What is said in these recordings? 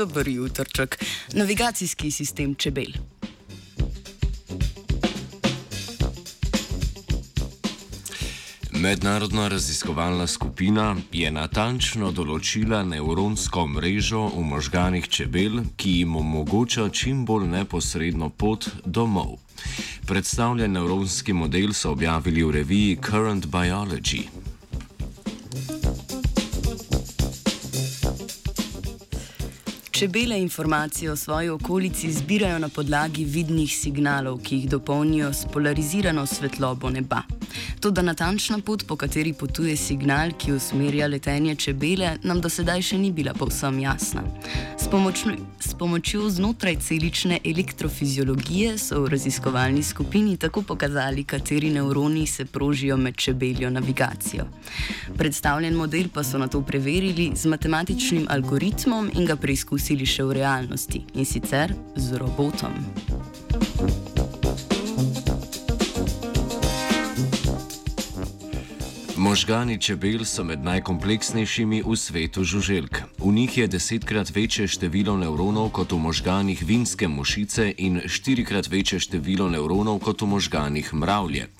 Dober jutrček. Navigacijski sistem čebel. Mednarodna raziskovalna skupina je natančno določila nevronsko mrežo v možganih čebel, ki jim omogoča čim bolj neposredno pot domov. Predstavljen nevronski model so objavili v reviji Current Biology. Čebele informacije o svoji okolici zbirajo na podlagi vidnih signalov, ki jih dopolnijo s polarizirano svetlobo neba. To, da natančna pot, po kateri potuje signal, ki usmerja letenje čebele, nam do sedaj še ni bila povsem jasna. S, pomočno, s pomočjo znotraj celične elektrofiziologije so v raziskovalni skupini tako pokazali, kateri nevroni se prožijo med čebeljo navigacijo. Predstavljen model pa so na to preverili z matematičnim algoritmom in ga preizkusili še v realnosti, in sicer z robotom. Možgani čebel so med najkompleksnejšimi v svetu žuželk. V njih je desetkrat večje število nevronov kot v možganih vinske mušice in štirikrat večje število nevronov kot v možganih mravlje.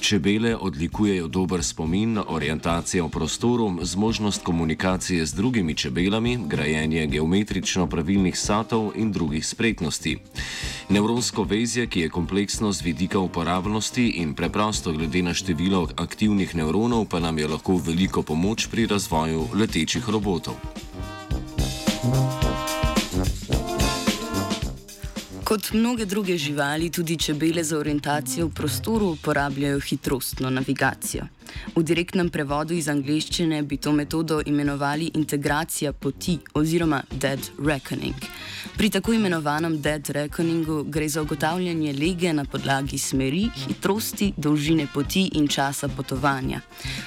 Čebele odlikujejo dober spomin, orientacijo v prostoru, zmožnost komunikacije z drugimi čebelami, grajenje geometrično pravilnih satov in drugih spretnosti. Nevronsko vezje, ki je kompleksno z vidika uporabnosti in preprosto glede na število aktivnih nevronov, pa nam je lahko veliko pomoč pri razvoju letečih robotov. Kot mnoge druge živali, tudi čebele za orientacijo v prostoru uporabljajo hitrostno navigacijo. V direktnem prevodu iz angleščine bi to metodo imenovali integracija poti oziroma dead reckoning. Pri tako imenovanem dead reckoningu gre za ugotavljanje lege na podlagi smeri, hitrosti, dolžine poti in časa potovanja.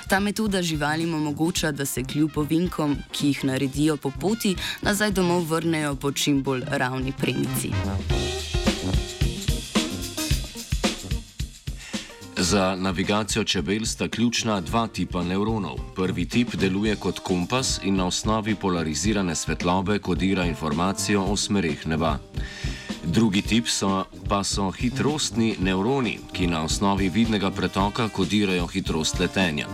Ta metoda živalim omogoča, da se kljub ovinkom, ki jih naredijo po poti, nazaj domov vrnejo po čim bolj ravni premici. Za navigacijo čebel sta ključna dva tipa nevronov. Prvi tip deluje kot kompas in na osnovi polarizirane svetlobe kodira informacijo o smereh neba. Drugi tip so, pa so hitrostni nevroni, ki na osnovi vidnega pretoka kodirajo hitrost letenja.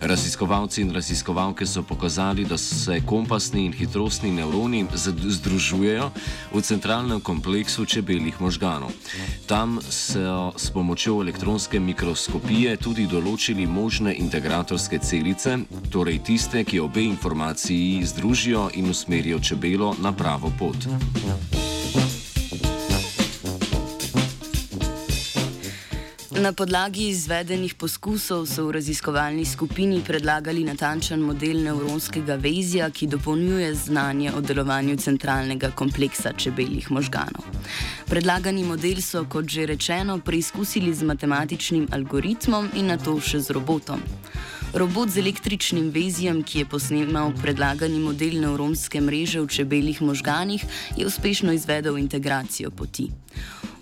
Raziskovalci in raziskovalke so pokazali, da se kompasni in hitrostni nevroni združujejo v centralnem kompleksu čebeljih možganov. Tam so s pomočjo elektronske mikroskopije tudi določili možne integratorske celice, torej tiste, ki obe informaciji združijo in usmerijo čebelo na pravo pot. Na podlagi izvedenih poskusov so v raziskovalni skupini predlagali natančen model nevronskega vezja, ki dopolnjuje znanje o delovanju centralnega kompleksa čebeljih možganov. Predlagani model so, kot že rečeno, preizkusili z matematičnim algoritmom in na to še z robotom. Robot z električnim vezjem, ki je posnemal predlagani model nevronske mreže v čebeljih možganih, je uspešno izvedel integracijo poti.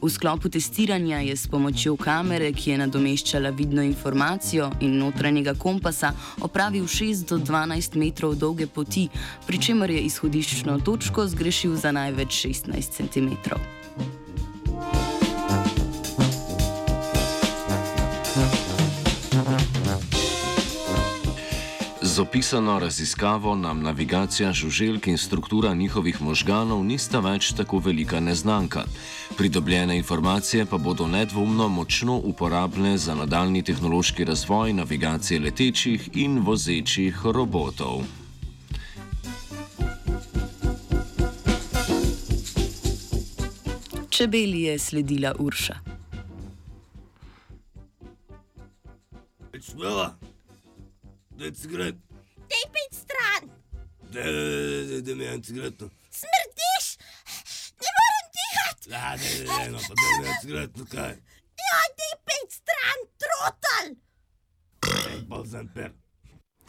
V sklopu testiranja je s pomočjo kamere, ki je nadomeščala vidno informacijo in notranjega kompasa, opravil 6 do 12 metrov dolge poti, pri čemer je izhodiščno točko zgrešil za največ 16 cm. Z opisano raziskavo nam navigacija žuželk in struktura njihovih možganov nista več tako velika neznanka. Pridobljene informacije pa bodo nedvomno močno uporabne za nadaljni tehnološki razvoj navigacije letečih in vozečih robotov. Čebeli je sledila Urša. Čmela, da je cigret. Dej pet stran. Da, da, da, da je cigretno. Smrdiš, ne morem dihati. Da, da, da, da, no, pa da mi je cigretno kaj. Ja, dej pet